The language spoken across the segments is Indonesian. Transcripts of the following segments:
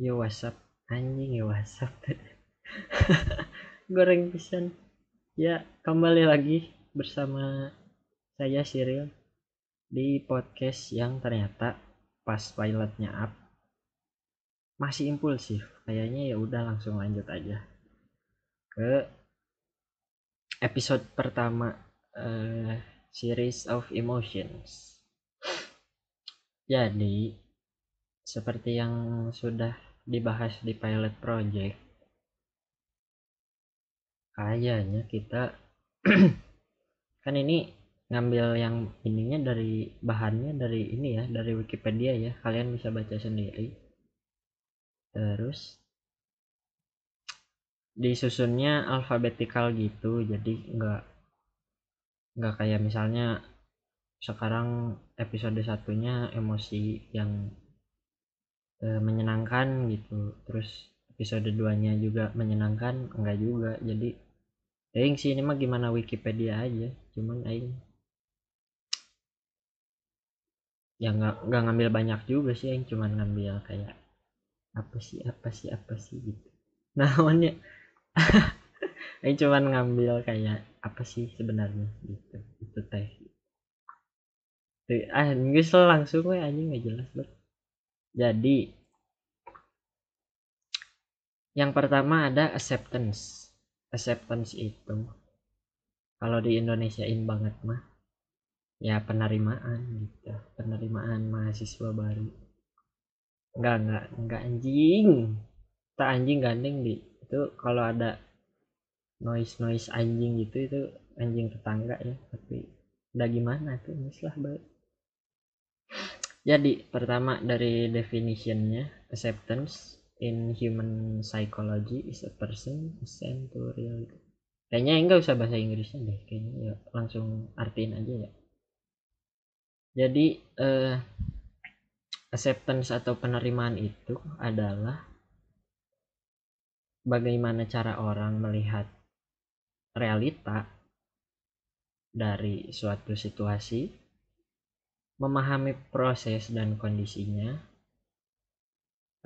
Yo WhatsApp anjing ya WhatsApp goreng pisan. Ya kembali lagi bersama saya Cyril di podcast yang ternyata pas pilotnya up masih impulsif. Kayaknya ya udah langsung lanjut aja ke episode pertama uh, series of emotions. Jadi seperti yang sudah dibahas di pilot project kayaknya kita kan ini ngambil yang ininya dari bahannya dari ini ya dari Wikipedia ya. Kalian bisa baca sendiri. Terus disusunnya alfabetikal gitu jadi nggak nggak kayak misalnya sekarang episode satunya emosi yang e, menyenangkan gitu. Terus episode 2 nya juga menyenangkan? Enggak juga. Jadi aing sih ini mah gimana Wikipedia aja. Cuman aing ya nggak nggak ngambil banyak juga sih aing. Cuman ngambil kayak apa sih apa sih apa sih gitu. Nah namanya aing cuman ngambil kayak apa sih sebenarnya gitu. Itu teh. Ah nggak langsung gue anjing nggak jelas banget jadi yang pertama ada acceptance. Acceptance itu kalau di Indonesiain banget mah ya penerimaan gitu, penerimaan mahasiswa baru. Enggak, enggak, enggak anjing. Tak anjing gandeng di itu kalau ada noise noise anjing gitu itu anjing tetangga ya tapi udah gimana tuh mislah baik jadi pertama dari definitionnya acceptance in human psychology is a person sent to real kayaknya enggak usah bahasa Inggrisnya deh kayaknya ya langsung artiin aja ya. Jadi uh, acceptance atau penerimaan itu adalah bagaimana cara orang melihat realita dari suatu situasi memahami proses dan kondisinya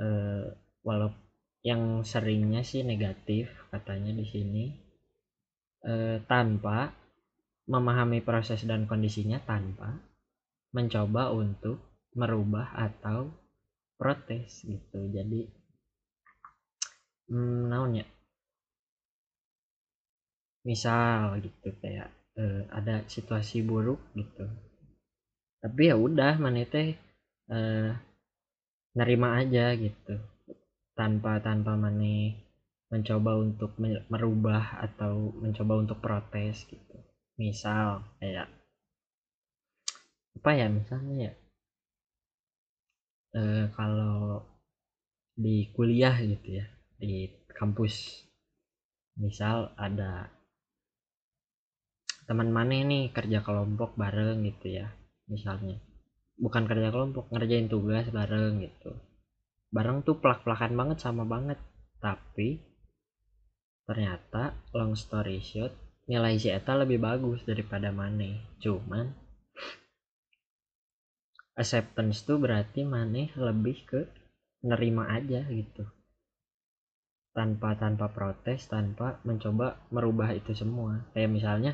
eh, walau yang seringnya sih negatif katanya di sini eh, tanpa memahami proses dan kondisinya tanpa mencoba untuk merubah atau protes gitu. Jadi hmm, naonnya misal gitu kayak eh, ada situasi buruk gitu tapi ya udah mana teh eh, nerima aja gitu. Tanpa tanpa mana mencoba untuk merubah atau mencoba untuk protes gitu. Misal kayak apa ya misalnya ya? Eh, kalau di kuliah gitu ya di kampus. Misal ada teman mana nih kerja kelompok bareng gitu ya misalnya. Bukan kerja kelompok ngerjain tugas bareng gitu. Bareng tuh plak-plakan banget sama banget. Tapi ternyata long story short nilai si Eta lebih bagus daripada Mane. Cuman acceptance tuh berarti Mane lebih ke nerima aja gitu. Tanpa tanpa protes tanpa mencoba merubah itu semua. Kayak misalnya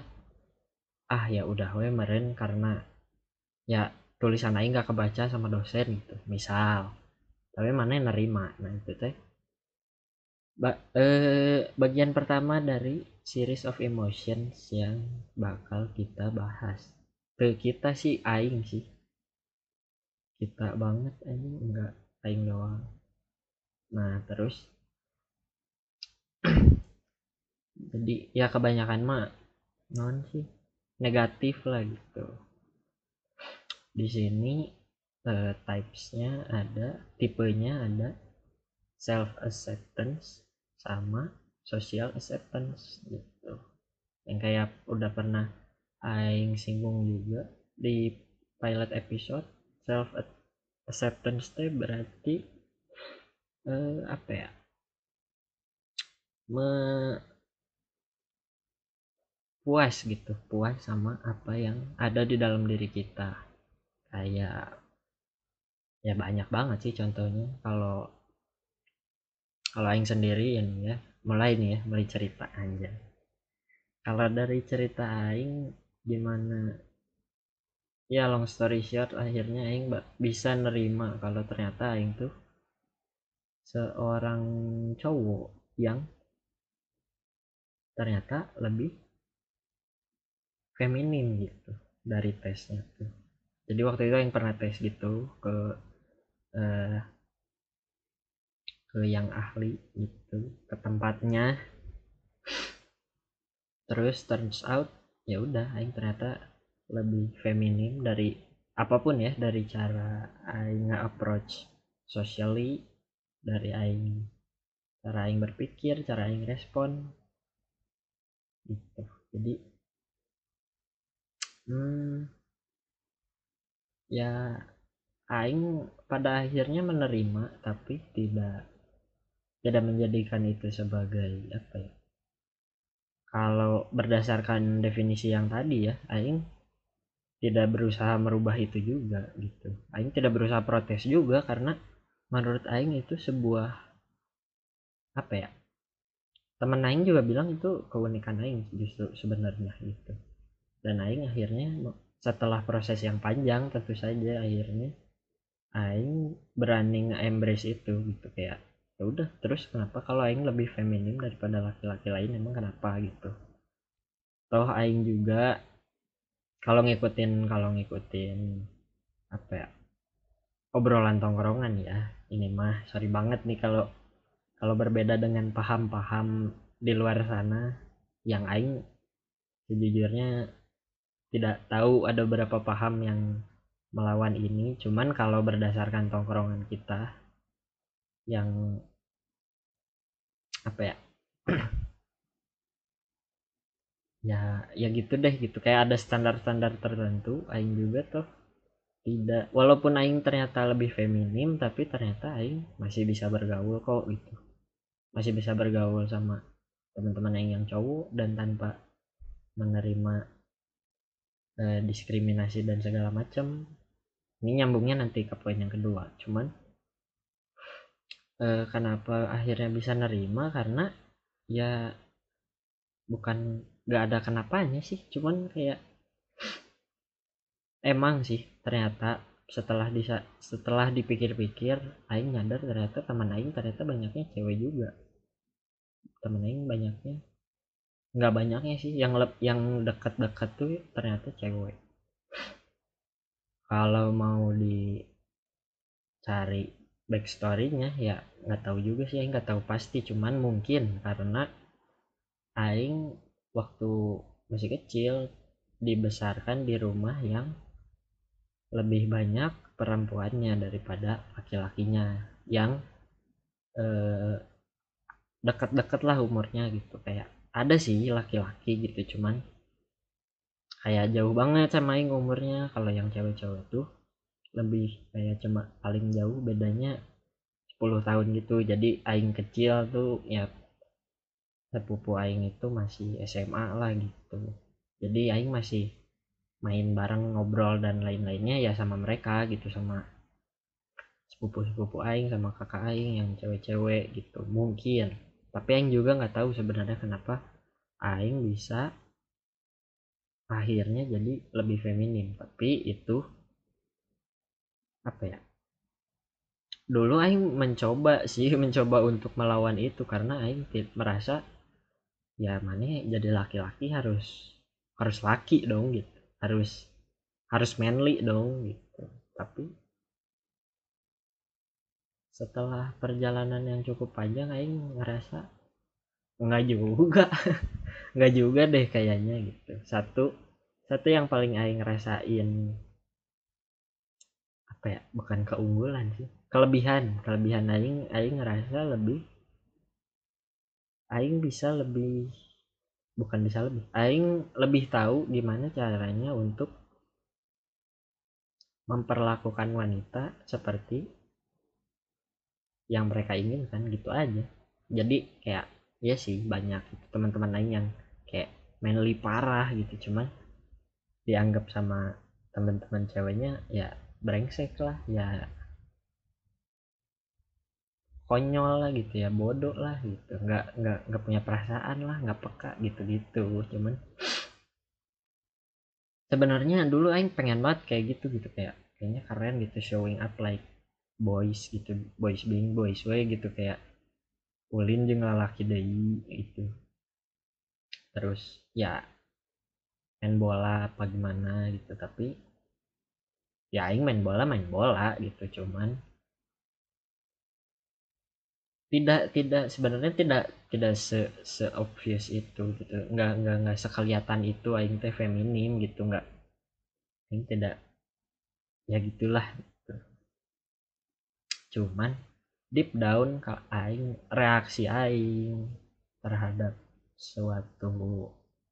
ah ya udah we meren karena ya tulisan aing nggak kebaca sama dosen gitu misal. Tapi mana yang nerima? Nah itu teh. Ba eh, bagian pertama dari series of emotions yang bakal kita bahas. Ke kita sih aing sih. Kita banget aing enggak aing doang. Nah terus. Jadi ya kebanyakan mah non sih. Negatif lah gitu di sini uh, typesnya ada tipenya ada self acceptance sama social acceptance gitu. Yang kayak udah pernah aing singgung juga di pilot episode self acceptance teh berarti uh, apa ya? Me puas gitu puas sama apa yang ada di dalam diri kita kayak ya banyak banget sih contohnya. Kalau kalau aing sendiri ini ya mulai nih ya mulai cerita aja. Kalau dari cerita aing gimana? Ya long story short akhirnya aing bisa nerima kalau ternyata aing tuh seorang cowok yang ternyata lebih feminim gitu dari tesnya tuh jadi waktu itu yang pernah tes gitu ke eh, ke yang ahli gitu ke tempatnya. Terus turns out ya udah aing ternyata lebih feminim dari apa pun ya dari cara aing nge-approach socially dari aing cara aing berpikir cara aing respon. Gitu. Jadi hmm, ya aing pada akhirnya menerima tapi tidak tidak menjadikan itu sebagai apa ya kalau berdasarkan definisi yang tadi ya aing tidak berusaha merubah itu juga gitu. Aing tidak berusaha protes juga karena menurut aing itu sebuah apa ya teman aing juga bilang itu keunikan aing justru sebenarnya gitu. Dan aing akhirnya setelah proses yang panjang tentu saja akhirnya aing berani nge-embrace itu gitu. Kayak ya udah terus kenapa kalau aing lebih feminim daripada laki-laki lain emang kenapa? Gitu. Toh aing juga kalau ngikutin kalau ngikutin apa ya obrolan tongkrongan ya ini mah sorry banget nih kalau kalau berbeda dengan paham-paham di luar sana yang aing sejujurnya tidak tahu ada berapa paham yang melawan ini. Cuman kalau berdasarkan tongkrongan kita yang apa ya? Ya ya gitu deh gitu. Kayak ada standar-standar tertentu aing juga tuh tidak. Walaupun aing ternyata lebih feminim tapi ternyata aing masih bisa bergaul kok gitu. Masih bisa bergaul sama teman-teman aing yang cowok dan tanpa menerima eh, diskriminasi dan segala macam ini nyambungnya nanti ke poin yang kedua. Cuman eh, kenapa akhirnya bisa nerima? Karena ya bukan nggak ada kenapanya sih. Cuman kayak emang sih ternyata setelah bisa setelah dipikir-pikir aing nyadar ternyata teman aing ternyata banyaknya cewek juga. Teman aing banyaknya nggak banyaknya sih yang lep, yang dekat-dekat tuh ternyata cewek. Kalau mau dicari backstorynya ya nggak tahu juga sih nggak tahu pasti. Cuman mungkin karena aing waktu masih kecil dibesarkan di rumah yang lebih banyak perempuannya daripada laki-lakinya yang eh, dekat-dekat lah umurnya gitu. Kayak ada sih laki-laki gitu cuman kayak jauh banget sama Aing umurnya. Kalau yang cewek-cewek tuh lebih kayak cuma paling jauh bedanya 10 tahun gitu. Jadi Aing kecil tuh ya sepupu Aing itu masih SMA lah gitu. Jadi Aing masih main bareng ngobrol dan lain-lainnya ya sama mereka gitu sama sepupu-sepupu Aing sama kakak Aing yang cewek-cewek gitu. Mungkin tapi Aing juga nggak tahu sebenarnya kenapa Aing bisa akhirnya jadi lebih feminim tapi itu apa ya? Dulu Aing mencoba sih mencoba untuk melawan itu. Karena Aing merasa ya mana jadi laki-laki harus harus laki dong gitu. Harus harus manly dong gitu. Tapi setelah perjalanan yang cukup panjang aing ngerasa nggak juga. Nggak juga deh kayaknya gitu. Satu satu yang paling aing ngerasain apa ya bukan keunggulan sih. Kelebihan kelebihan aing aing ngerasa lebih aing bisa lebih bukan bisa lebih aing lebih tahu gimana caranya untuk memperlakukan wanita seperti yang mereka inginkan gitu aja. Jadi kayak ya sih banyak gitu, teman-teman lain yang kayak manly parah gitu. Cuman dianggap sama teman-teman ceweknya ya brengsek lah ya konyol lah gitu ya bodoh lah gitu. Nggak nggak nggak punya perasaan lah nggak peka gitu gitu cuman sebenarnya dulu aing pengen banget kayak gitu gitu. Kayak kayaknya keren gitu showing up like boys gitu boys being boys way gitu kayak ulin jeung lalaki deui itu terus ya main bola apa gimana gitu tapi ya aing main bola main bola gitu cuman tidak tidak sebenarnya tidak tidak se se obvious itu gitu. Nggak nggak nggak sekeliatan itu aing teh feminim gitu nggak. Aing tidak ya gitulah. gitu. Cuman deep down kalau aing reaksi aing terhadap suatu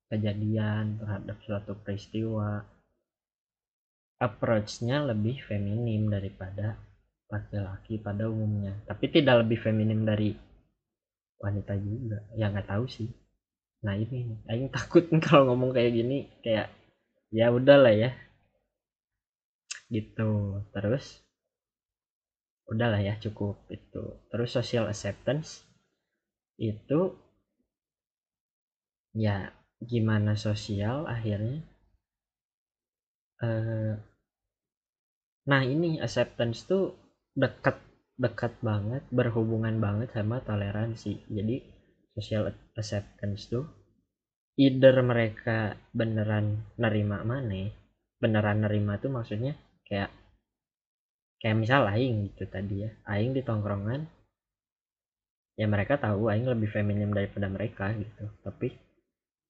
kejadian terhadap suatu peristiwa approach-nya lebih feminim daripada laki-laki pada umumnya. Tapi tidak lebih feminim dari wanita juga. Ya nggak tahu sih. Nah ini aing takut kalau ngomong kayak gini kayak ya udahlah ya. Gitu. Terus udahlah ya cukup itu. Terus social acceptance itu ya gimana sosial akhirnya? Eh, nah ini acceptance tuh dekat dekat banget berhubungan banget sama toleransi. Jadi social acceptance tuh either mereka beneran nerima mana beneran nerima tuh maksudnya kayak kayak misal aing gitu tadi ya. Aing di tongkrongan ya mereka tahu aing lebih feminim daripada mereka gitu. Tapi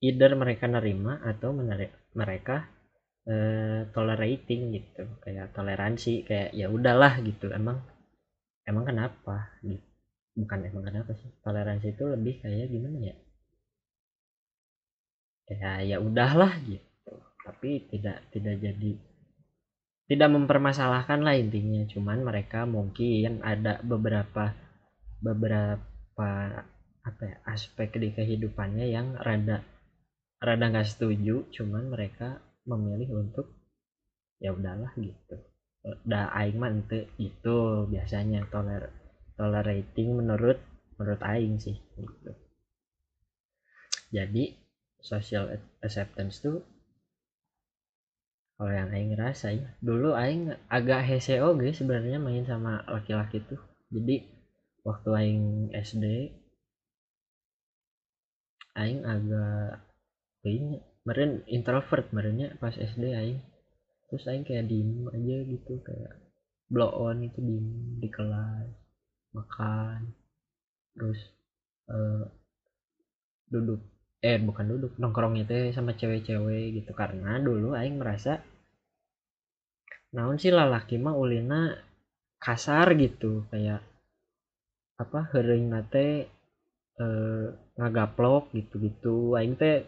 either mereka nerima atau mereka eh, tolerating gitu. Kayak toleransi kayak ya udahlah gitu. Emang emang kenapa gitu? Bukan emang kenapa sih. Toleransi itu lebih kayak gimana ya? Ya ya udahlah gitu. Tapi tidak tidak jadi tidak mempermasalahkan lah intinya. Cuman mereka mungkin ada beberapa beberapa apa ya aspek di kehidupannya yang rada rada nggak setuju. Cuman mereka memilih untuk ya udahlah gitu. Da aing mah ente itu biasanya toler tolerating menurut menurut aing sih gitu. Jadi social acceptance tuh kalau yang aing rasa ya dulu aing agak hese oge sebenarnya main sama laki-laki tuh. Jadi waktu aing SD aing agak kayaknya meren introvert merenya pas SD aing. Terus aing kayak diem aja gitu kayak blow on itu diem di kelas makan terus uh, duduk eh bukan duduk nongkrong itu sama cewek-cewek gitu. Karena dulu aing merasa naon sih lalaki mah ulina kasar gitu. Kayak apa hering nate eh, ngagaplok gitu-gitu. Aing teh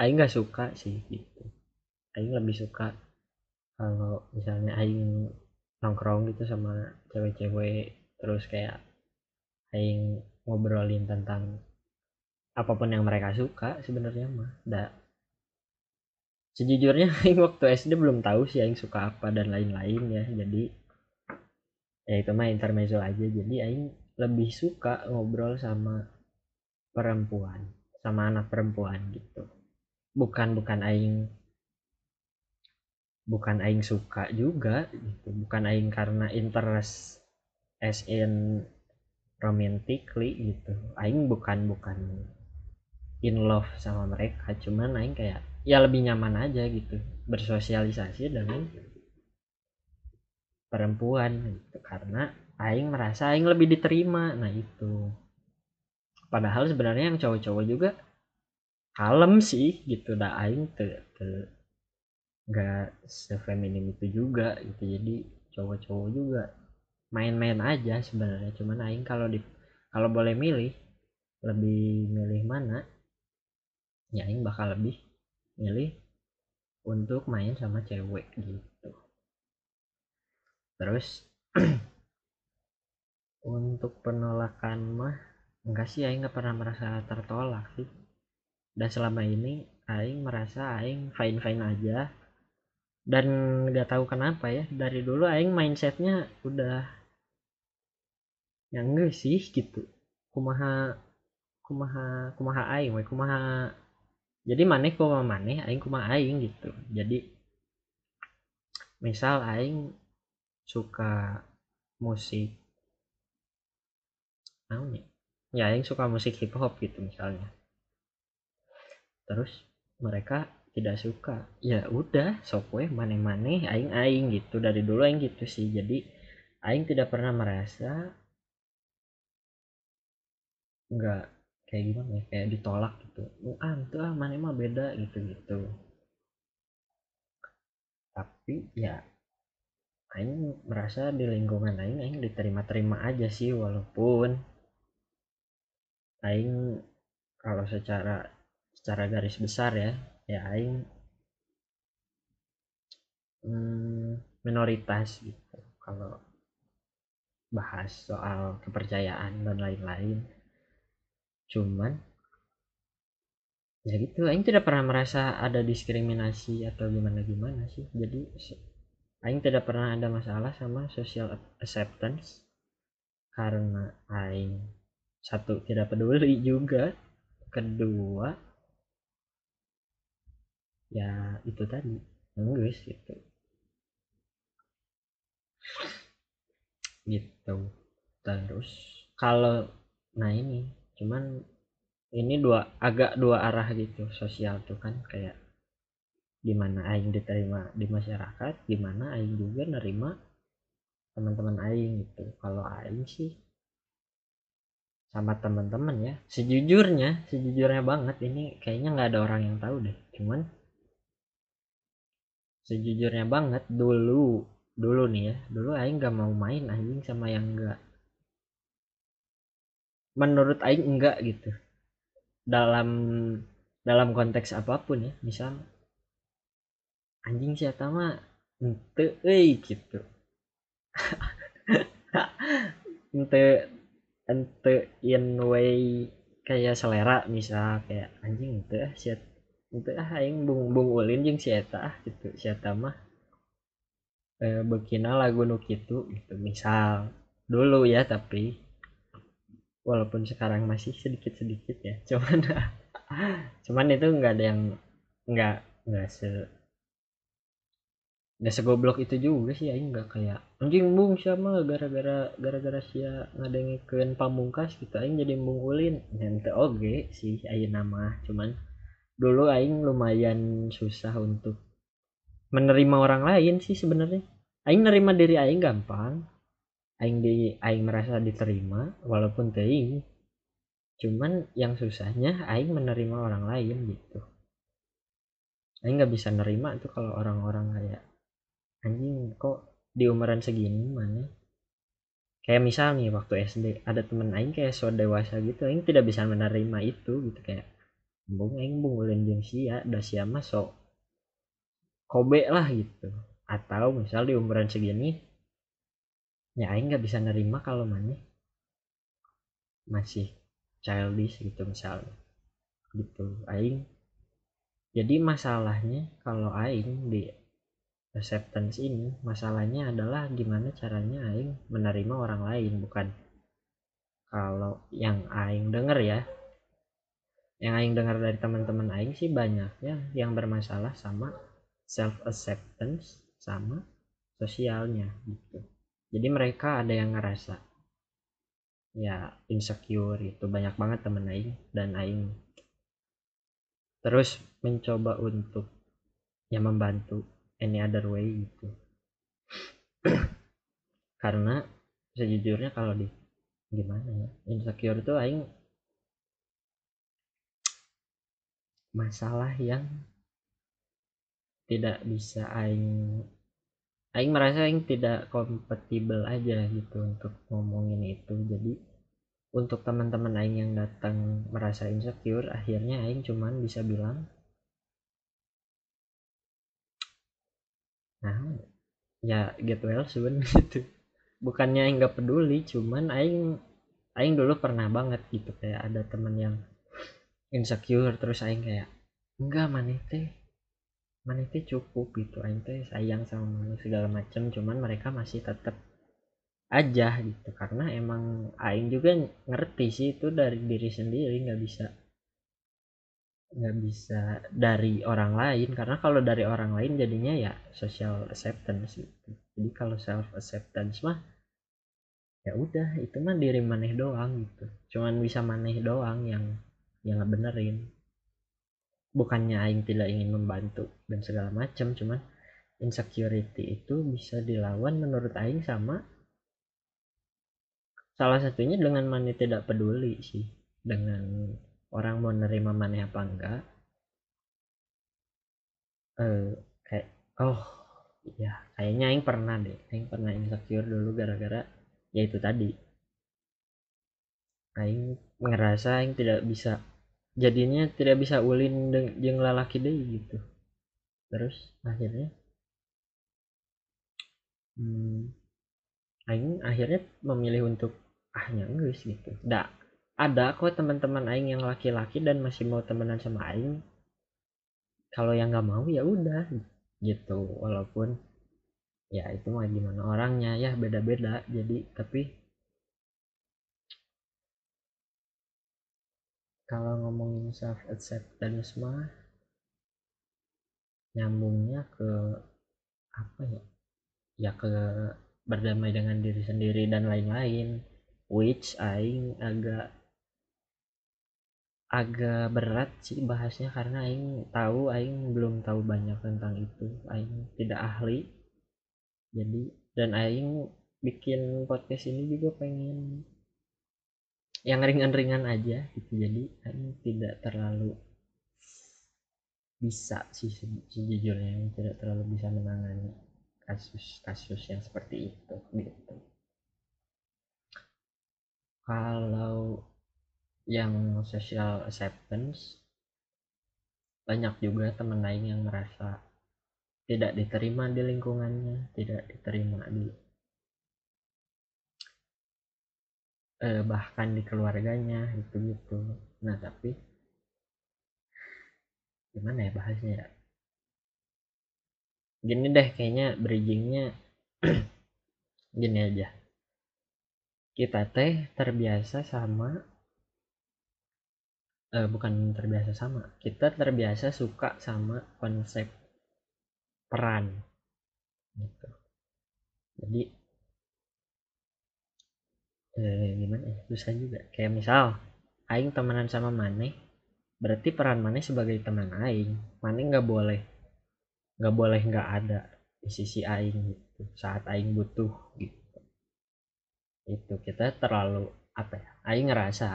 aing nggak suka sih gitu. Aing lebih suka kalau misalnya aing nongkrong gitu sama cewek-cewek. Terus kayak aing ngobrolin tentang apa pun yang mereka suka sebenarnya mah. Da. Sejujurnya aing waktu SD belum tahu sih aing suka apa dan lain-lain ya. Jadi ya itu mah intermezzo aja. Jadi aing lebih suka ngobrol sama perempuan sama anak perempuan gitu. Bukan bukan aing bukan aing suka juga gitu. Bukan aing karena interest as in romantically gitu. Aing bukan bukan in love sama mereka. Cuman aing kayak ya lebih nyaman aja gitu. Bersosialisasi dengan perempuan gitu. Karena aing merasa aing lebih diterima. Nah itu. Padahal sebenarnya yang cowok-cowok juga kalem sih gitu. Dah aing te, te nggak sefeminim itu juga gitu. Jadi cowok-cowok juga main-main aja sebenarnya. Cuman aing kalau di kalau boleh milih lebih milih mana ya aing bakal lebih milih untuk main sama cewek gitu. Terus untuk penolakan mah enggak sih aing nggak pernah merasa tertolak sih. Dan selama ini aing merasa aing fine fine aja. Dan nggak tahu kenapa ya dari dulu aing mindsetnya udah ya enggak sih gitu. Kumaha kumaha kumaha aing kumaha jadi maneh kumaha maneh aing kumaha aing gitu. Jadi misal aing suka musik naon ya? Ya aing suka musik hip hop gitu misalnya. Terus mereka tidak suka. Ya udah sok we maneh-maneh aing aing gitu. Dari dulu aing gitu sih. Jadi aing tidak pernah merasa nggak kayak gimana ya kayak ditolak gitu. Ah itu ah mana mah beda gitu gitu. Tapi ya aing merasa di lingkungan aing aing diterima-terima aja sih walaupun aing kalau secara secara garis besar ya ya aing hmm, minoritas gitu. Kalau bahas soal kepercayaan dan lain-lain cuman ya gitu. Aing tidak pernah merasa ada diskriminasi atau gimana gimana sih. Jadi aing tidak pernah ada masalah sama social acceptance. Karena aing satu tidak peduli juga. Kedua ya itu tadi enggak gitu. Gitu. Terus kalau nah ini cuman ini dua agak dua arah gitu sosial tuh kan kayak gimana aing diterima di masyarakat gimana aing juga nerima teman-teman aing gitu. Kalau aing sih sama teman-teman ya sejujurnya sejujurnya banget. Ini kayaknya nggak ada orang yang tahu deh. Cuman sejujurnya banget dulu dulu nih ya dulu aing gak mau main anjing sama yang enggak menurut aing enggak gitu. Dalam dalam konteks apa pun ya misal anjing siapa mah? Ente euy gitu. Ente ente in way kayak selera misal kayak anjing ente ah siat ente ah aing bung bung ulin jeung si eta ah? gitu si eta mah? Eh, bekina lagu nu kitu gitu misal. Dulu ya tapi walaupun sekarang masih sedikit-sedikit ya cuman cuman itu nggak ada yang nggak nggak se nggak segoblok itu juga sih aing nggak kayak anjing bung sama gara-gara gara-gara sia ngadengikeun pamungkas gitu aing jadi bung nanti oge sih aing nama cuman dulu aing lumayan susah untuk menerima orang lain sih sebenarnya. Aing nerima diri aing gampang aing di aing merasa diterima walaupun teuing. Cuman yang susahnya aing menerima orang lain gitu. Aing nggak bisa nerima tuh kalau orang-orang kayak anjing kok di umuran segini mana? Kayak misal nih waktu SD ada temen aing kayak so dewasa gitu aing tidak bisa menerima itu gitu. Kayak bung aing bung ulin jeung sia da sia mah so kobe lah gitu. Atau misal di umuran segini ya aing nggak bisa nerima kalau mana masih childish gitu misalnya. Gitu. Aing jadi masalahnya kalau aing di acceptance ini masalahnya adalah gimana caranya aing menerima orang lain bukan kalau yang aing denger ya. Yang aing dengar dari teman-teman aing sih banyak ya yang bermasalah sama self acceptance sama sosialnya gitu jadi mereka ada yang ngerasa ya insecure itu. Banyak banget temen aing dan aing. Terus mencoba untuk ya membantu any other way gitu. Karena sejujurnya kalau di gimana ya insecure itu aing masalah yang tidak bisa aing aing merasa aing tidak kompatibel aja gitu untuk ngomongin itu. Jadi untuk teman-teman aing yang datang merasa insecure akhirnya aing cuman bisa bilang nah ya get well soon gitu. Bukannya aing gak peduli cuman aing aing dulu pernah banget gitu kayak ada teman yang insecure terus aing kayak enggak maneh teh itu cukup gitu. Teh sayang sama mana segala macam cuman mereka masih tetap aja gitu. Karena emang aing juga ngerti sih itu dari diri sendiri nggak bisa nggak bisa dari orang lain. Karena kalau dari orang lain jadinya ya social acceptance gitu. Jadi kalau self acceptance mah ya udah itu mah diri maneh doang gitu. Cuman bisa maneh doang yang yang benerin bukannya aing tidak ingin membantu dan segala macam cuman insecurity itu bisa dilawan menurut aing sama salah satunya dengan maneh tidak peduli sih. Dengan orang mau nerima maneh apa enggak eh kayak oh ya kayaknya aing pernah deh. Aing pernah insecure dulu gara-gara ya itu tadi. Aing ngerasa aing tidak bisa jadinya tidak bisa ulin jeung lalaki deh gitu. Terus akhirnya? Hmm, aing akhirnya memilih untuk ah nyanggus gitu. Dak ada kok teman-teman aing yang laki-laki dan masih mau temenan sama aing. Kalau yang nggak mau ya udah gitu. Walaupun ya itu mah gimana orangnya ya beda-beda. Jadi tapi kalau ngomongin self acceptance mah nyambungnya ke apa ya? Ya ke berdamai dengan diri sendiri dan lain-lain which aing agak agak berat sih bahasnya karena aing tahu aing belum tahu banyak tentang itu. Aing tidak ahli. Jadi dan aing bikin podcast ini juga pengen yang ringan-ringan aja gitu. Jadi aing tidak terlalu bisa sih sejujurnya tidak terlalu bisa menangani kasus-kasus yang seperti itu gitu. Kalau yang social acceptance banyak juga temen lain yang merasa tidak diterima di lingkungannya tidak diterima di eh, bahkan di keluarganya gitu gitu nah tapi gimana ya bahasnya ya? Gini deh kayaknya bridgingnya gini aja. Kita teh terbiasa sama uh, bukan terbiasa sama kita terbiasa suka sama konsep peran gitu. Jadi eh, gimana ya susah juga. Kayak misal aing temenan sama Mane berarti peran Mane sebagai teman aing. Mane nggak boleh nggak boleh nggak ada di sisi aing gitu. Saat aing butuh gitu. Itu kita terlalu apa ya aing ngerasa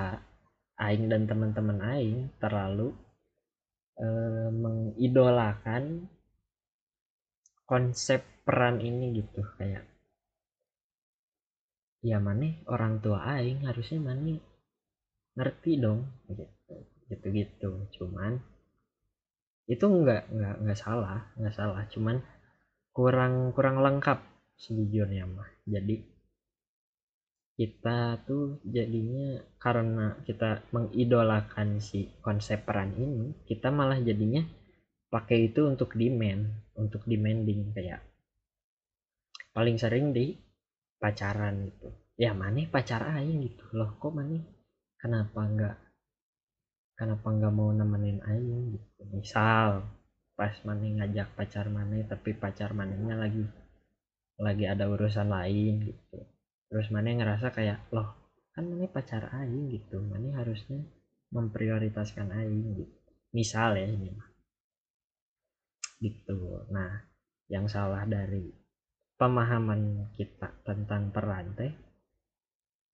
aing dan teman-teman aing terlalu e, mengidolakan konsep peran ini gitu. Kayak ya mana orang tua aing harusnya mana ngerti dong gitu gitu gitu cuman itu nggak nggak nggak salah nggak salah. Cuman kurang kurang lengkap sejujurnya mah. Jadi kita tuh jadinya karena kita mengidolakan si konsep peran ini kita malah jadinya pakai itu untuk demand untuk demanding. Kayak paling sering di pacaran gitu. Ya mana pacar aja gitu. Loh kok mana kenapa enggak kenapa enggak mau nemenin aing gitu? Misal pas mana ngajak pacar mana tapi pacar mananya lagi lagi ada urusan lain gitu. Terus mana ngerasa kayak loh kan mana pacar aing gitu. Mana harusnya memprioritaskan aing gitu. Misal ya ini gitu. Nah yang salah dari pemahaman kita tentang peran teh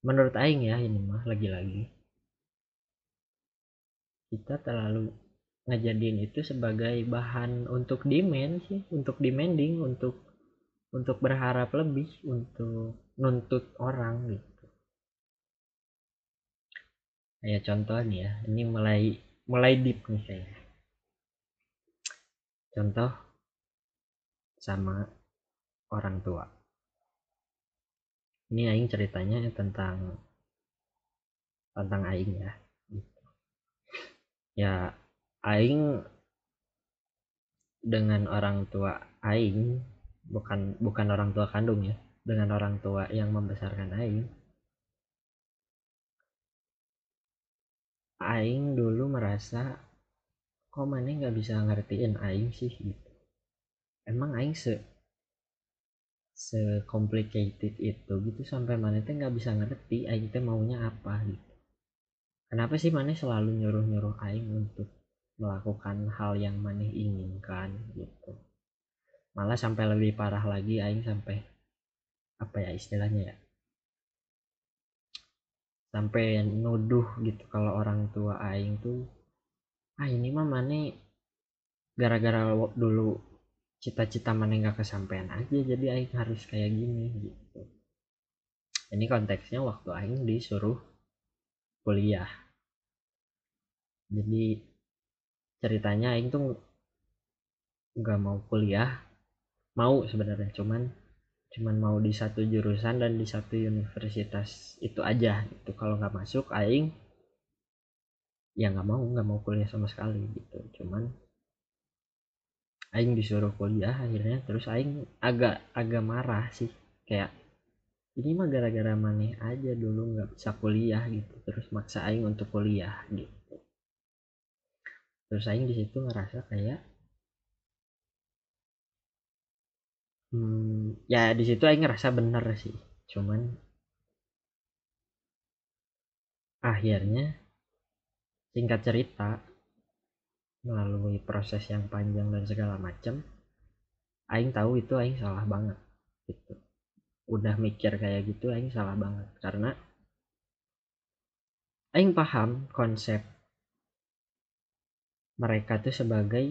menurut aing ya ini mah lagi-lagi. Kita terlalu ngejadiin itu sebagai bahan untuk demand sih untuk demanding untuk untuk berharap lebih untuk nuntut orang gitu. Kayak contoh nih ya ini mulai mulai deep nih saya. Contoh sama orang tua. Ini aing ceritanya tentang tentang aing ya. Ya aing dengan orang tua aing bukan bukan orang tua kandung ya dengan orang tua yang membesarkan aing aing dulu merasa kok mana nggak bisa ngertiin aing sih? Gitu. Emang aing se se complicated itu gitu sampai mana teh nggak bisa ngerti aing teh maunya apa gitu. Kenapa sih mana selalu nyuruh nyuruh aing untuk melakukan hal yang mana inginkan gitu? Malah sampai lebih parah lagi aing sampai apa ya istilahnya ya? Sampai nuduh gitu kalau orang tua aing tuh ah ini mah mana gara-gara dulu cita-cita mana nggak kesampaian aja jadi aing harus kayak gini gitu. Ini konteksnya waktu aing disuruh kuliah. Jadi ceritanya aing tuh nggak mau kuliah mau sebenarnya cuman cuman mau di satu jurusan dan di satu universitas itu aja itu kalau nggak masuk aing ya nggak mau nggak mau kuliah sama sekali gitu. Cuman aing disuruh kuliah akhirnya terus aing agak agak marah sih. Kayak ini mah gara-gara maneh aja dulu nggak bisa kuliah gitu. Terus maksa aing untuk kuliah gitu. Terus aing di situ ngerasa kayak hmm, ya di situ aing ngerasa bener sih. Cuman akhirnya singkat cerita melalui proses yang panjang dan segala macam aing tahu itu aing salah banget gitu. Udah mikir kayak gitu aing salah banget. Karena aing paham konsep mereka tuh sebagai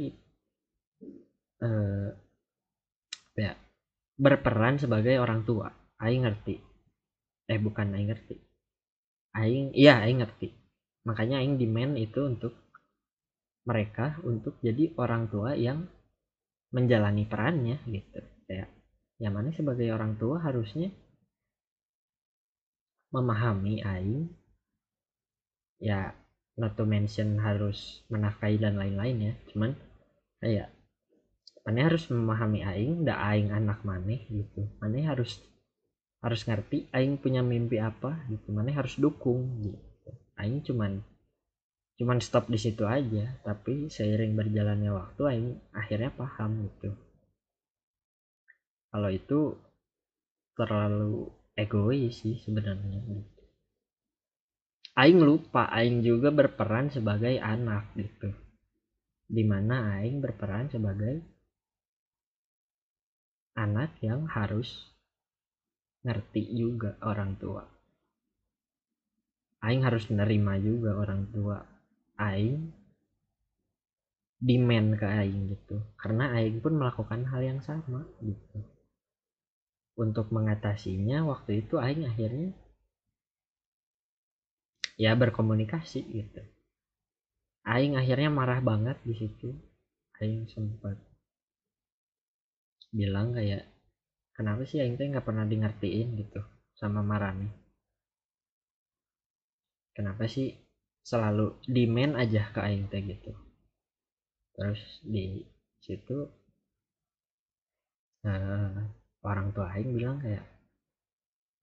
eh, ya berperan sebagai orang tua. Aing ngerti. Eh bukan aing ngerti. Aing iya aing ngerti. Makanya aing demand itu untuk mereka untuk jadi orang tua yang menjalani perannya gitu. Kayak yang mana sebagai orang tua harusnya memahami aing ya not to mention harus menafkahi dan lain-lain ya. Cuman kayak mana harus memahami aing ndak aing anak maneh gitu. Mana harus harus ngerti aing punya mimpi apa gitu. Mana harus dukung gitu. Aing cuman cuman stop di situ aja tapi seiring berjalannya waktu akhirnya paham gitu. Kalau itu terlalu egois sih sebenarnya gitu. Aing lupa aing juga berperan sebagai anak gitu. Di mana aing berperan sebagai anak yang harus ngerti juga orang tua. Aing harus menerima juga orang tua aing demand ke aing gitu. Karena aing pun melakukan hal yang sama gitu. Untuk mengatasinya waktu itu aing akhirnya ya berkomunikasi gitu. Aing akhirnya marah banget di situ. Aing sempat bilang kayak kenapa sih aing teh nggak pernah di ngertiin gitu sama Marani? Kenapa sih selalu demand aja ke aing teh gitu. Terus di situ uh, orang tua aing bilang kayak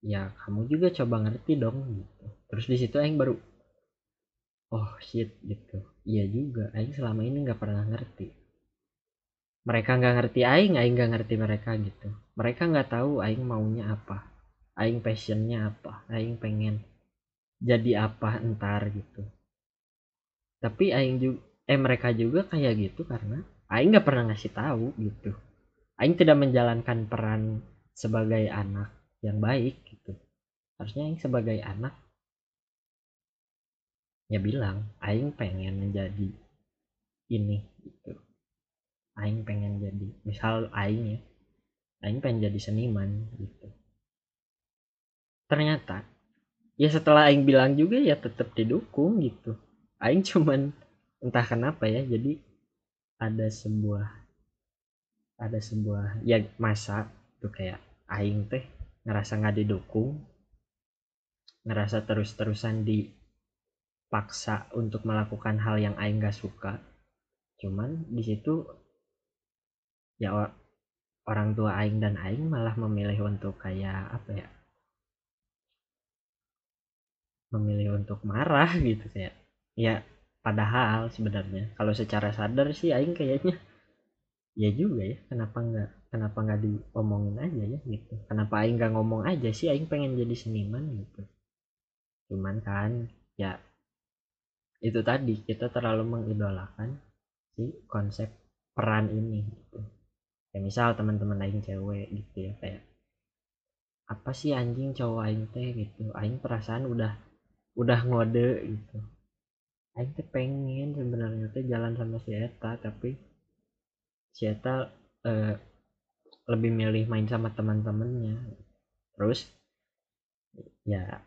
ya kamu juga coba ngerti dong gitu. Terus di situ aing baru oh shit gitu. Iya juga aing selama ini nggak pernah ngerti. Mereka nggak ngerti aing aing nggak ngerti mereka gitu. Mereka nggak tahu aing maunya apa aing passionnya apa aing pengen jadi apa entar gitu. Tapi aing juga eh mereka juga kayak gitu karena aing nggak pernah ngasih tahu gitu. Aing tidak menjalankan peran sebagai anak yang baik gitu. Harusnya aing sebagai anak ya bilang aing pengen menjadi ini gitu. Aing pengen jadi misal aing ya aing pengen jadi seniman gitu. Ternyata ya setelah aing bilang juga ya tetap didukung gitu. Aing cuman entah kenapa ya jadi ada sebuah ada sebuah ya masa tuh kayak aing teh ngerasa nggak didukung ngerasa terus-terusan dipaksa untuk melakukan hal yang aing gak suka. Cuman di situ ya orang tua aing dan aing malah memilih untuk kayak apa ya memilih untuk marah gitu kayak ya padahal sebenarnya. Kalau secara sadar sih aing kayaknya. Ya juga ya kenapa nggak kenapa nggak diomongin aja ya gitu. Kenapa aing nggak ngomong aja sih aing pengen jadi seniman gitu. Cuman kan ya itu tadi kita terlalu mengidolakan si konsep peran ini gitu. Kayak misal teman-teman aing cewek gitu ya kayak apa sih anjing cowok aing teh? Gitu. Aing perasaan udah udah ngode gitu. Aing teh pengen sebenarnya teh jalan sama si Eta tapi si Eta eh, lebih milih main sama teman-temannya. Terus ya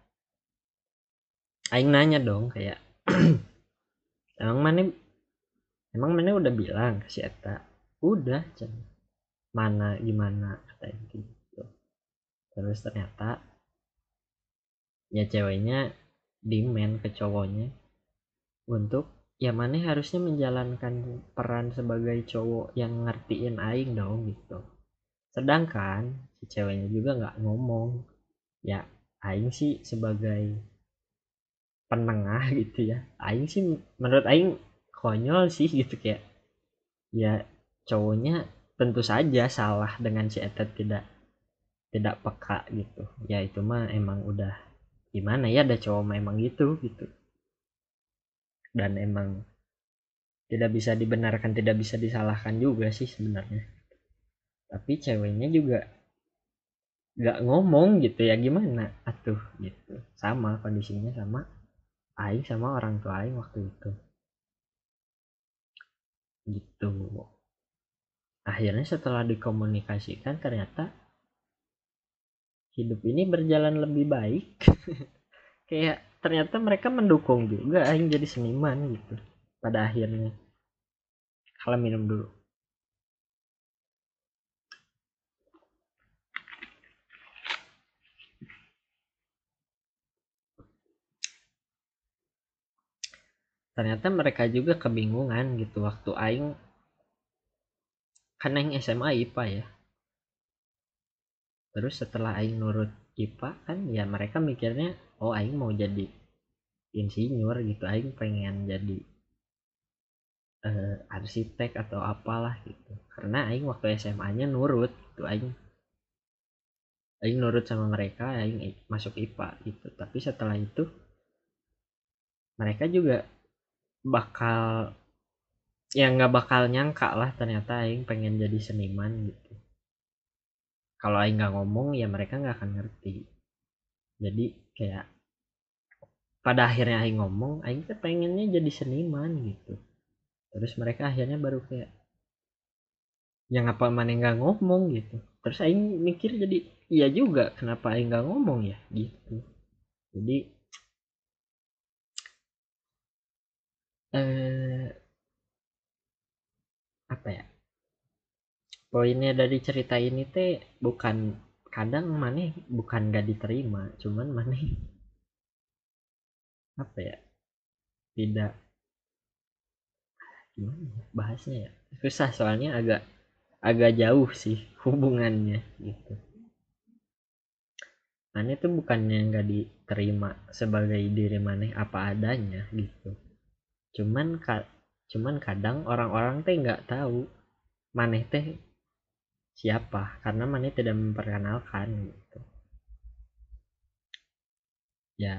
Aing nanya dong kayak emang mana emang mana udah bilang ke si Eta udah cen. Mana gimana kata gitu. Terus ternyata ya ceweknya demand ke cowoknya untuk ya mana harusnya menjalankan peran sebagai cowok yang ngertiin aing dong gitu. Sedangkan si ceweknya juga nggak ngomong. Ya aing sih sebagai penengah gitu ya. Aing sih menurut aing konyol sih gitu kayak ya cowoknya tentu saja salah dengan si Etet tidak tidak peka gitu. Ya itu mah emang udah gimana ya ada cowok mah emang gitu gitu. Dan emang tidak bisa dibenarkan tidak bisa disalahkan juga sih sebenarnya. Tapi ceweknya juga nggak ngomong gitu ya gimana? Atuh gitu. Sama kondisinya sama Aing sama orang tua Aing waktu itu. Gitu. Akhirnya setelah dikomunikasikan ternyata hidup ini berjalan lebih baik. Kayak ternyata mereka mendukung juga Aing jadi seniman gitu pada akhirnya. Kalau minum dulu. Ternyata mereka juga kebingungan gitu waktu Aing kan Aing SMA IPA ya terus setelah Aing nurut IPA kan ya mereka mikirnya oh Aing mau jadi insinyur gitu Aing pengen jadi uh, arsitek atau apalah gitu. Karena Aing waktu SMA nya nurut gitu Aing Aing nurut sama mereka Aing masuk IPA gitu. Tapi setelah itu mereka juga bakal ya nggak bakal nyangka lah ternyata Aing pengen jadi seniman gitu kalau Aing nggak ngomong ya mereka nggak akan ngerti. Jadi kayak pada akhirnya Aing ngomong Aing tuh pengennya jadi seniman gitu. Terus mereka akhirnya baru kayak yang apa mana nggak ngomong? gitu. Terus Aing mikir jadi iya juga kenapa Aing nggak ngomong ya? gitu. Jadi eh apa ya poinnya dari cerita ini teh bukan kadang mana bukan gak diterima cuman mana apa ya tidak gimana ya bahasnya ya susah soalnya agak agak jauh sih hubungannya gitu. Mana itu bukannya nggak diterima sebagai diri mana apa adanya gitu. Cuman cuman kadang orang-orang teh nggak tahu maneh teh siapa? Karena Mane tidak memperkenalkan gitu. Ya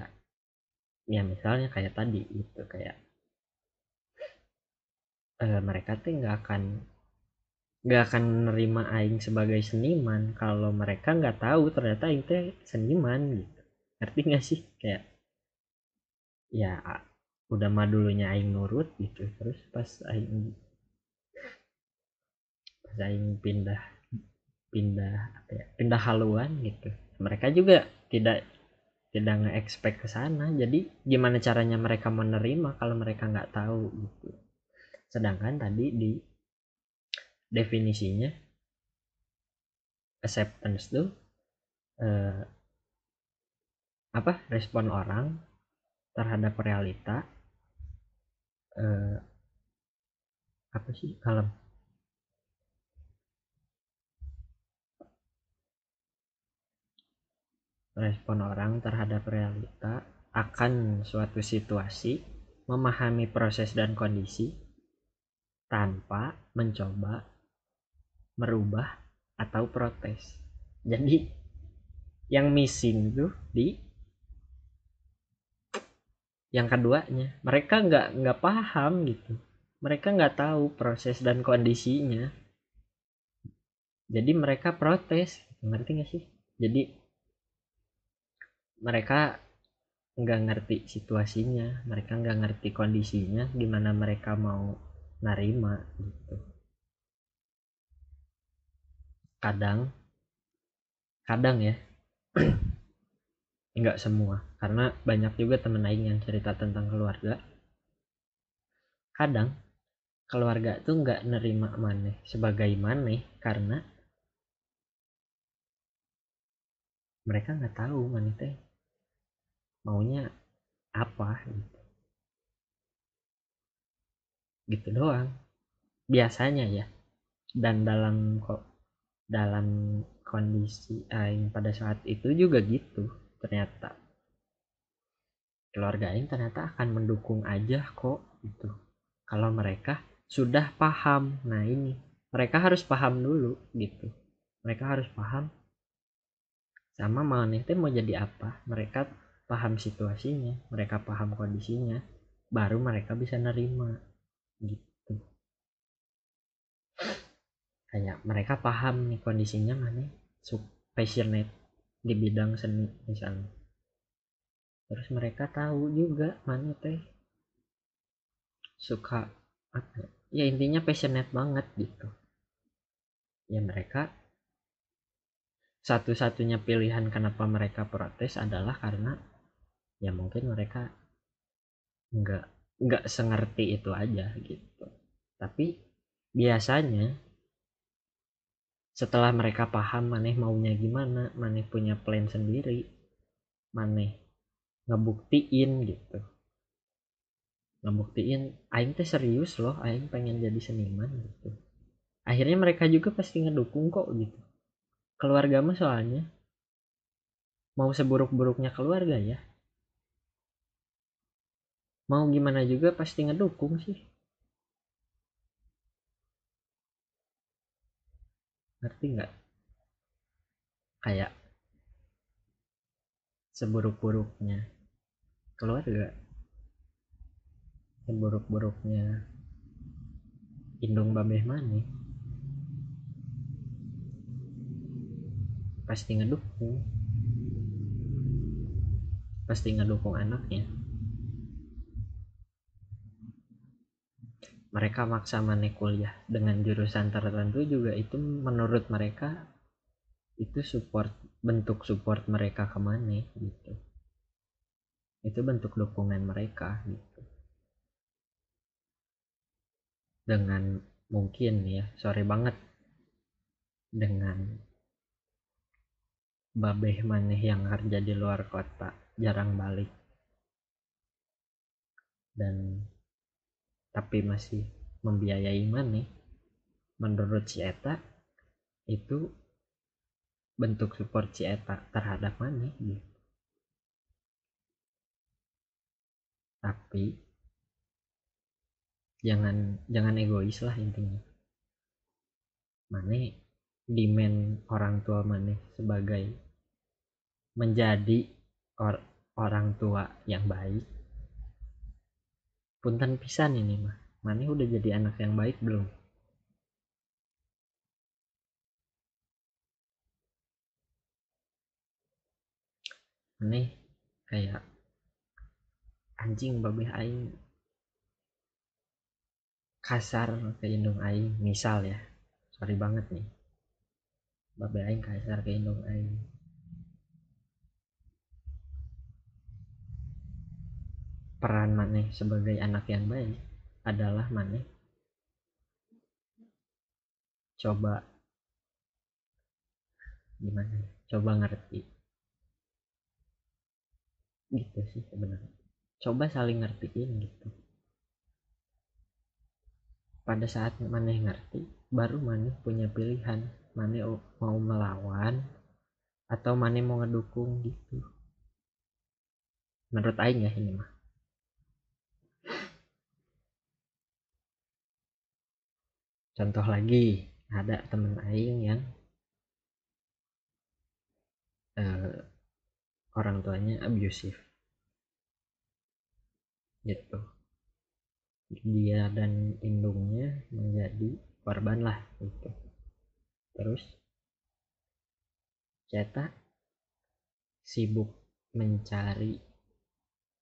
ya misalnya kayak tadi itu kayak eh, mereka tuh nggak akan nggak akan menerima Aing sebagai seniman kalau mereka nggak tahu ternyata Aing teh seniman gitu. Ngerti nggak sih? Kayak ya udah mah dulunya Aing nurut gitu. Terus pas Aing pas Aing pindah pindah apa ya pindah haluan gitu. Mereka juga tidak tidak nge-expect ke sana. Jadi gimana caranya mereka menerima kalau mereka nggak tahu gitu. Sedangkan tadi di definisinya acceptance tuh eh, apa respon orang terhadap realita eh, apa sih kalem respon orang terhadap realita akan suatu situasi memahami proses dan kondisi tanpa mencoba merubah atau protes. Jadi yang missing tuh di yang keduanya. Mereka nggak nggak paham gitu. Mereka nggak tahu proses dan kondisinya. Jadi mereka protes. Ngerti gak sih? Jadi mereka nggak ngerti situasinya mereka nggak ngerti kondisinya gimana mereka mau narima gitu. Kadang kadang ya nggak semua. Karena banyak juga temen aing yang cerita tentang keluarga. Kadang keluarga tuh nggak nerima maneh sebagai maneh karena mereka nggak tahu maneh teh maunya apa gitu. Gitu doang. Biasanya ya. Dan dalam kok dalam kondisi aing pada saat itu juga gitu ternyata. Keluarga aing ternyata akan mendukung aja kok gitu. Kalau mereka sudah paham. Nah ini. Mereka harus paham dulu gitu. Mereka harus paham sama teh mau jadi apa. Mereka paham situasinya mereka paham kondisinya baru mereka bisa nerima gitu. Kayak mereka paham nih kondisinya mana passionate di bidang seni misalnya. Terus mereka tahu juga mana teh suka apa ya, ya intinya passionate banget gitu. Ya mereka satu-satunya pilihan kenapa mereka protes adalah karena ya mungkin mereka nggak nggak sengerti itu aja gitu. Tapi biasanya setelah mereka paham maneh maunya gimana maneh punya plan sendiri maneh ngebuktiin gitu. Ngebuktiin aing teh serius loh aing pengen jadi seniman gitu. Akhirnya mereka juga pasti ngedukung kok gitu. Keluarga mah soalnya mau seburuk-buruknya keluarga ya mau gimana juga pasti ngedukung sih. Ngerti nggak? Kayak seburuk-buruknya. Keluarga. Seburuk-buruknya. Indung babeh mana pasti ngedukung. Pasti ngedukung anaknya mereka maksa mana kuliah dengan jurusan tertentu juga itu menurut mereka itu support bentuk support mereka ke mana gitu. Itu bentuk dukungan mereka gitu. Dengan mungkin ya sorry banget. Dengan babeh maneh yang kerja di luar kota jarang balik. Dan tapi masih membiayai maneh menurut si Eta itu bentuk support si Eta terhadap maneh gitu. Tapi jangan jangan egois lah intinya. Maneh demand orang tua maneh sebagai menjadi or, orang tua yang baik punten pisan ini mah. Mana udah jadi anak yang baik belum? Aneh kayak anjing babe aing. Kasar ke indung aing misal ya. Sorry banget nih. Babe aing kasar ke indung aing peran maneh sebagai anak yang baik adalah maneh coba gimana ya, coba ngerti. Gitu sih sebenarnya. Coba saling ngertiin gitu. Pada saat maneh ngerti baru maneh punya pilihan. Maneh mau melawan atau mana mau ngedukung gitu. Menurut aing ya ini mah contoh lagi ada temen aing yang uh, orang tuanya abusive. Gitu. Dia dan indungnya menjadi korban lah gitu. Terus cetak sibuk mencari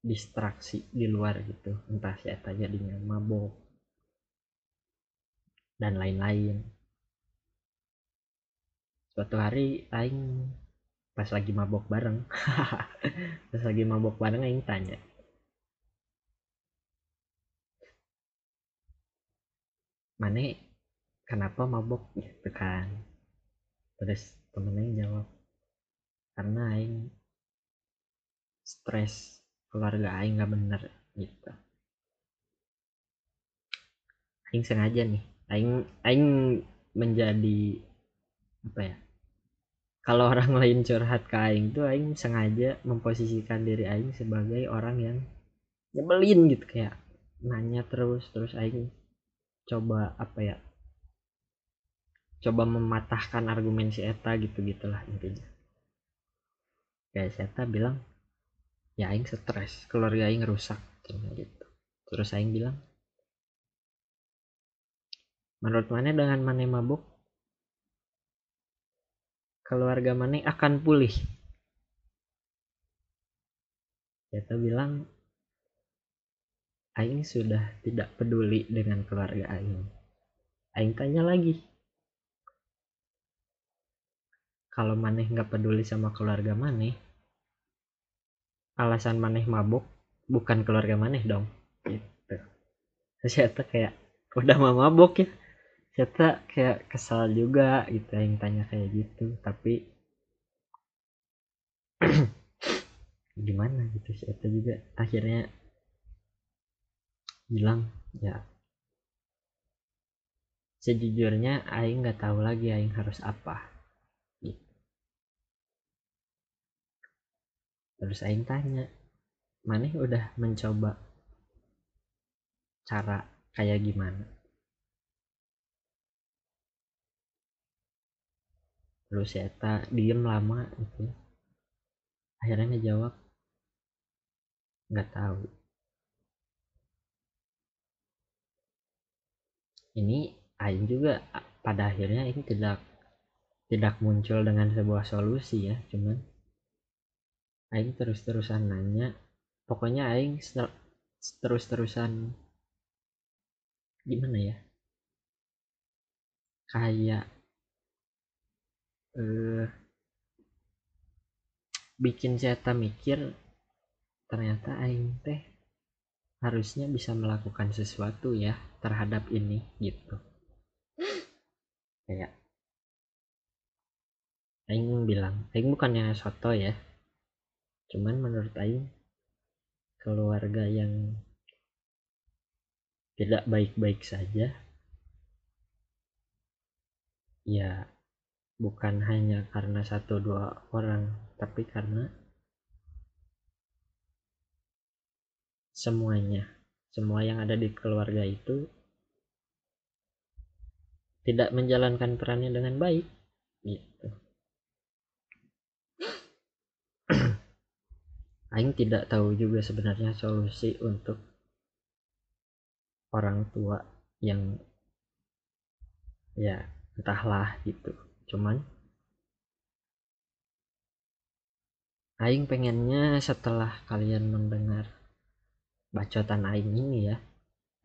distraksi di luar gitu. Entah siapa jadinya mabok dan lain-lain. Suatu hari aing pas lagi mabok bareng pas lagi mabok bareng aing tanya mana kenapa mabok? Gitu kan. Terus temennya jawab karena aing stres keluarga aing nggak bener gitu. Aing sengaja nih aing aing menjadi apa ya kalau orang lain curhat ke aing tuh aing sengaja memposisikan diri aing sebagai orang yang nyebelin gitu kayak nanya terus terus aing coba apa ya coba mematahkan argumen si Eta gitu gitulah intinya. Kayak si Eta bilang ya aing stres keluarga aing rusak gitu. Terus aing bilang menurut mana dengan mana mabuk keluarga mana akan pulih Eta bilang Aing sudah tidak peduli dengan keluarga Aing. Aing tanya lagi. Kalau Maneh nggak peduli sama keluarga Maneh, alasan Maneh mabuk bukan keluarga Maneh dong. Gitu. Saya kayak udah mau mabuk ya. Saya kayak kesal juga gitu yang tanya kayak gitu. Tapi gimana gitu saya juga akhirnya bilang ya sejujurnya aing nggak tahu lagi aing harus apa gitu. terus aing tanya mana udah mencoba cara kayak gimana terus ya tak diem lama gitu. Akhirnya ngejawab nggak tahu. Ini Aing juga pada akhirnya ini tidak tidak muncul dengan sebuah solusi ya cuman Aing terus-terusan nanya. Pokoknya Aing terus-terusan gimana ya? Kayak eh, bikin saya mikir ternyata Aing teh harusnya bisa melakukan sesuatu ya terhadap ini gitu. Kayak Aing bilang Aing bukannya soto ya cuman menurut Aing keluarga yang tidak baik-baik saja ya bukan hanya karena satu dua orang tapi karena semuanya. Semua yang ada di keluarga itu tidak menjalankan perannya dengan baik gitu. Aing tidak tahu juga sebenarnya solusi untuk orang tua yang ya entahlah gitu cuman Aing pengennya setelah kalian mendengar bacotan aing ini ya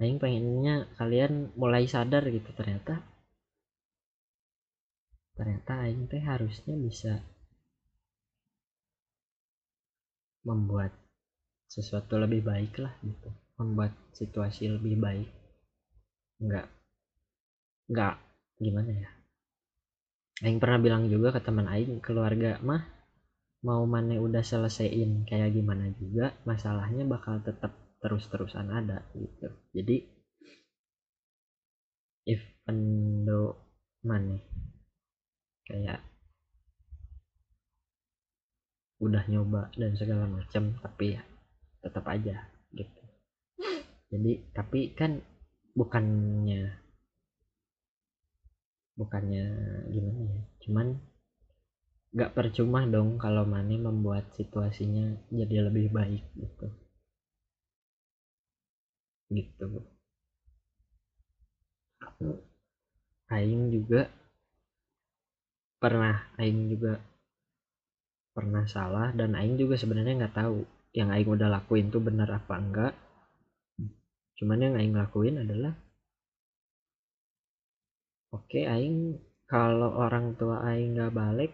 aing pengennya kalian mulai sadar gitu ternyata ternyata aing teh harusnya bisa membuat sesuatu lebih baik lah gitu membuat situasi lebih baik. Enggak enggak gimana ya Aing pernah bilang juga ke teman Aing keluarga mah mau mana udah selesaiin kayak gimana juga masalahnya bakal tetap terus-terusan ada gitu. Jadi if endo mana kayak udah nyoba dan segala macam tapi ya tetap aja gitu. Jadi tapi kan bukannya bukannya gimana ya cuman nggak percuma dong kalau Mane membuat situasinya jadi lebih baik gitu. Gitu. Aing juga pernah Aing juga pernah salah dan Aing juga sebenarnya nggak tahu yang Aing udah lakuin tuh benar apa enggak. Cuman yang Aing lakuin adalah oke Aing kalau orang tua Aing nggak balik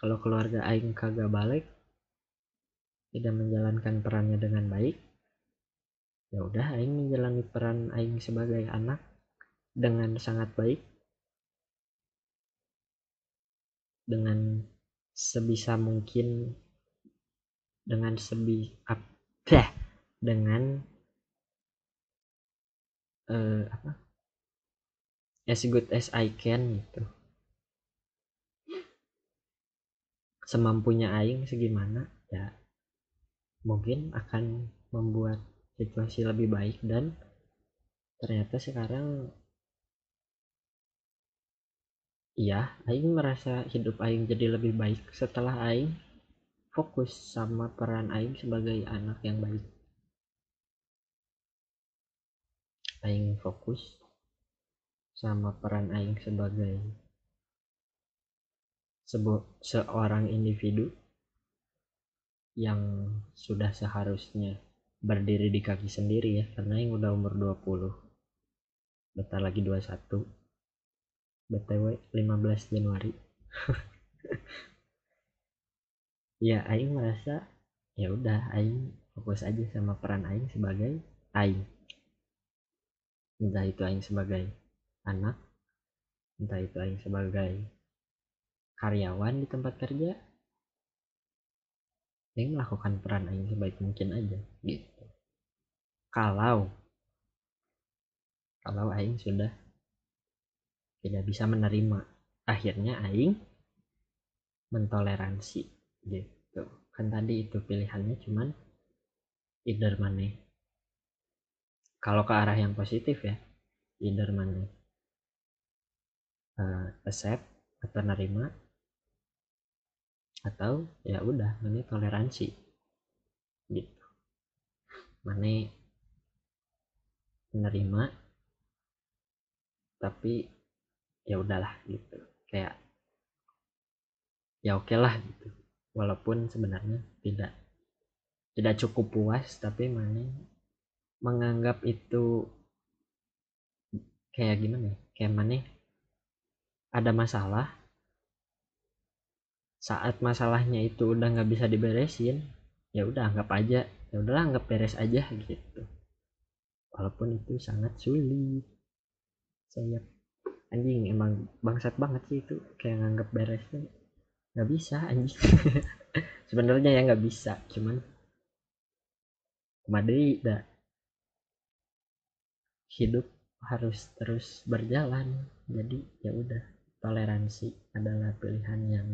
kalau keluarga aing kagak balik tidak menjalankan perannya dengan baik ya udah aing menjalani peran aing sebagai anak dengan sangat baik dengan sebisa mungkin dengan sebi apa dengan uh, apa? As good as I can gitu. Semampunya aing segimana ya mungkin akan membuat situasi lebih baik dan ternyata sekarang iya aing merasa hidup aing jadi lebih baik setelah aing fokus sama peran aing sebagai anak yang baik aing fokus sama peran aing sebagai seorang individu yang sudah seharusnya berdiri di kaki sendiri ya karena yang udah umur 20 bentar lagi 21 BTW 15 Januari. Ya Aing merasa ya udah Aing fokus aja sama peran Aing sebagai Aing entah itu Aing sebagai anak entah itu Aing sebagai karyawan di tempat kerja yang melakukan peran aing sebaik mungkin aja gitu. Kalau kalau aing sudah tidak bisa menerima akhirnya aing mentoleransi gitu. Kan tadi itu pilihannya cuman either mana kalau ke arah yang positif ya either mana uh, accept atau nerima atau ya udah mana toleransi gitu. Mana menerima tapi ya udahlah gitu. Kayak ya oke okay lah gitu. Walaupun sebenarnya tidak tidak cukup puas tapi mana menganggap itu kayak gimana ya? Kayak mana ada masalah. Saat masalahnya itu udah nggak bisa diberesin ya udah anggap aja. Ya udahlah anggap beres aja gitu. Walaupun itu sangat sulit. Saya anjing emang bangsat banget sih itu kayak nganggap beresnya. Nggak bisa anjing. Sebenarnya ya nggak bisa cuman. Madrid dah hidup harus terus berjalan. Jadi ya udah toleransi adalah pilihan yang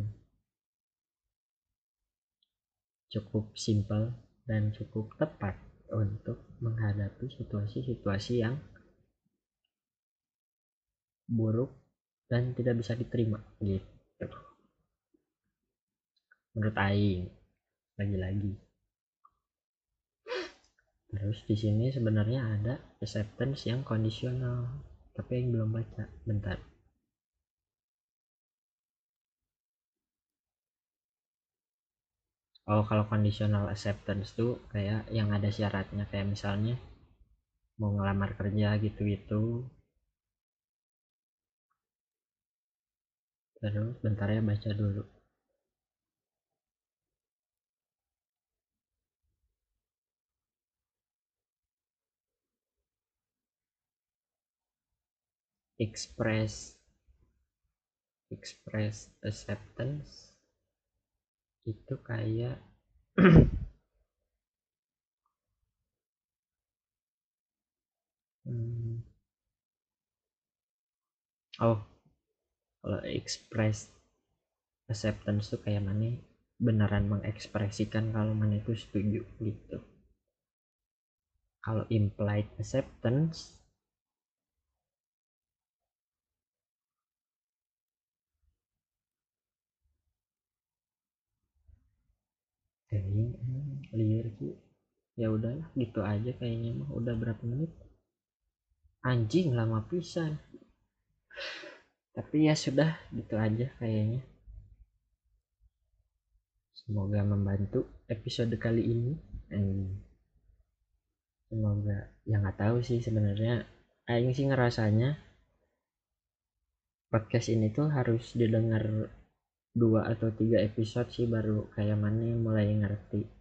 cukup simpel dan cukup tepat untuk menghadapi situasi-situasi yang buruk dan tidak bisa diterima gitu. Menurut Aing lagi-lagi terus di sini sebenarnya ada acceptance yang kondisional tapi yang belum baca. Bentar. Oh kalau conditional acceptance tuh kayak yang ada syaratnya. Kayak misalnya mau ngelamar kerja gitu-gitu. Terus bentar ya baca dulu express express acceptance itu kayak hmm. oh kalau express acceptance tuh kayak mana beneran mengekspresikan kalau mana itu setuju gitu kalau implied acceptance Kayaknya liar sih. Ya udahlah gitu aja kayaknya mah. Udah berapa menit? Anjing lama pisan. Tapi ya sudah gitu aja kayaknya. Semoga membantu episode kali ini. Semoga ya nggak tahu sih sebenarnya. Aing sih ngerasanya podcast ini tuh harus didengar dua atau tiga episode sih baru kayak mana mulai ngerti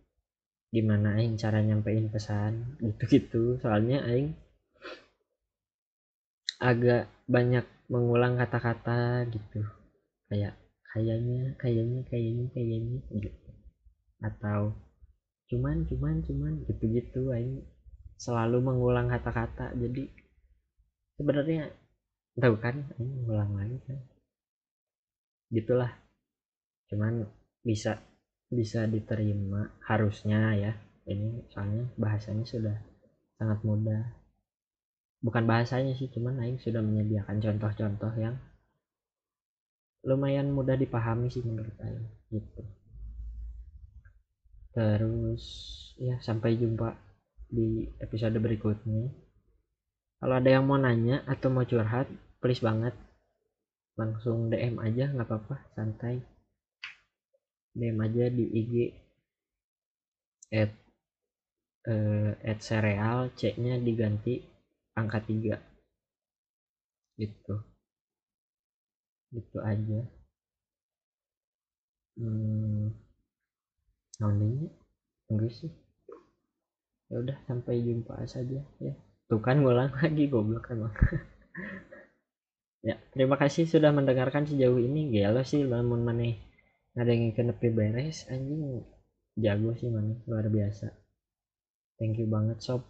gimana aing cara nyampein pesan gitu-gitu. Soalnya aing agak banyak mengulang kata-kata gitu. Kayak kayaknya kayaknya kayaknya kayaknya gitu. Atau cuman cuman cuman gitu-gitu aing selalu mengulang kata-kata. Jadi sebenarnya tahu kan aing ngulang lagi kan? Gitulah cuman bisa bisa diterima harusnya ya. Ini soalnya bahasanya sudah sangat mudah. Bukan bahasanya sih cuman Aing sudah menyediakan contoh-contoh yang lumayan mudah dipahami sih menurut Aing gitu. Terus ya sampai jumpa di episode berikutnya. Kalau ada yang mau nanya atau mau curhat please banget langsung DM aja nggak apa-apa santai DM aja di IG at uh, at cereal C nya diganti angka 3 gitu. Gitu aja. Hmm, soundingnya enggak sih. Ya udah sampai jumpa saja ya. Tuh kan ngulang lagi goblok emang. Ya terima kasih sudah mendengarkan sejauh ini. Gelo sih lamun maneh ada yang nepi beres anjing. Jago sih mana luar biasa. Thank you banget sob.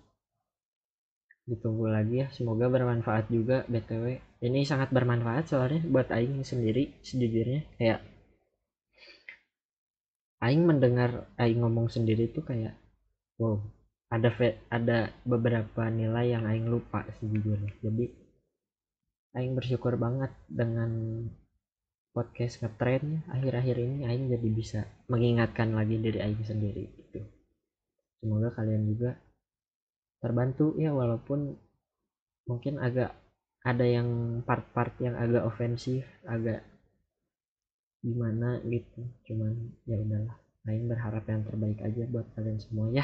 Ditunggu lagi ya. Semoga bermanfaat juga btw ini sangat bermanfaat soalnya buat aing sendiri sejujurnya. Kayak aing mendengar aing ngomong sendiri tuh kayak wow ada ada beberapa nilai yang aing lupa sejujurnya. Jadi aing bersyukur banget dengan podcast ngetren akhir-akhir ini Aing jadi bisa mengingatkan lagi diri Aing sendiri gitu. Semoga kalian juga terbantu ya walaupun mungkin agak ada yang part-part yang agak ofensif agak gimana gitu. Cuman ya udahlah Aing berharap yang terbaik aja buat kalian semua ya.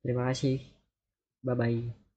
Terima kasih. Bye bye